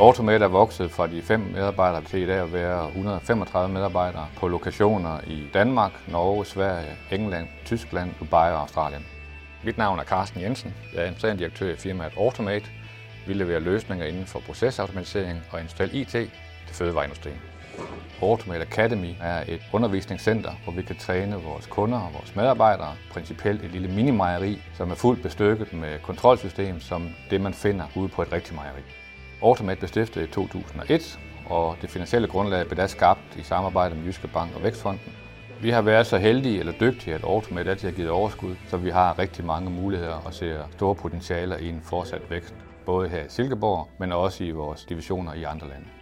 Automate er vokset fra de fem medarbejdere til i dag at være 135 medarbejdere på lokationer i Danmark, Norge, Sverige, England, Tyskland, Dubai og Australien. Mit navn er Carsten Jensen. Jeg er administrerende direktør i firmaet Automate. Vi leverer løsninger inden for procesautomatisering og industriel IT til fødevareindustrien. Automate Academy er et undervisningscenter, hvor vi kan træne vores kunder og vores medarbejdere. Principielt et lille mini-mejeri, som er fuldt bestykket med kontrolsystem, som det man finder ude på et rigtigt mejeri. Automate blev stiftet i 2001, og det finansielle grundlag blev da skabt i samarbejde med Jyske Bank og Vækstfonden. Vi har været så heldige eller dygtige, at Automate altid har givet overskud, så vi har rigtig mange muligheder og ser store potentialer i en fortsat vækst, både her i Silkeborg, men også i vores divisioner i andre lande.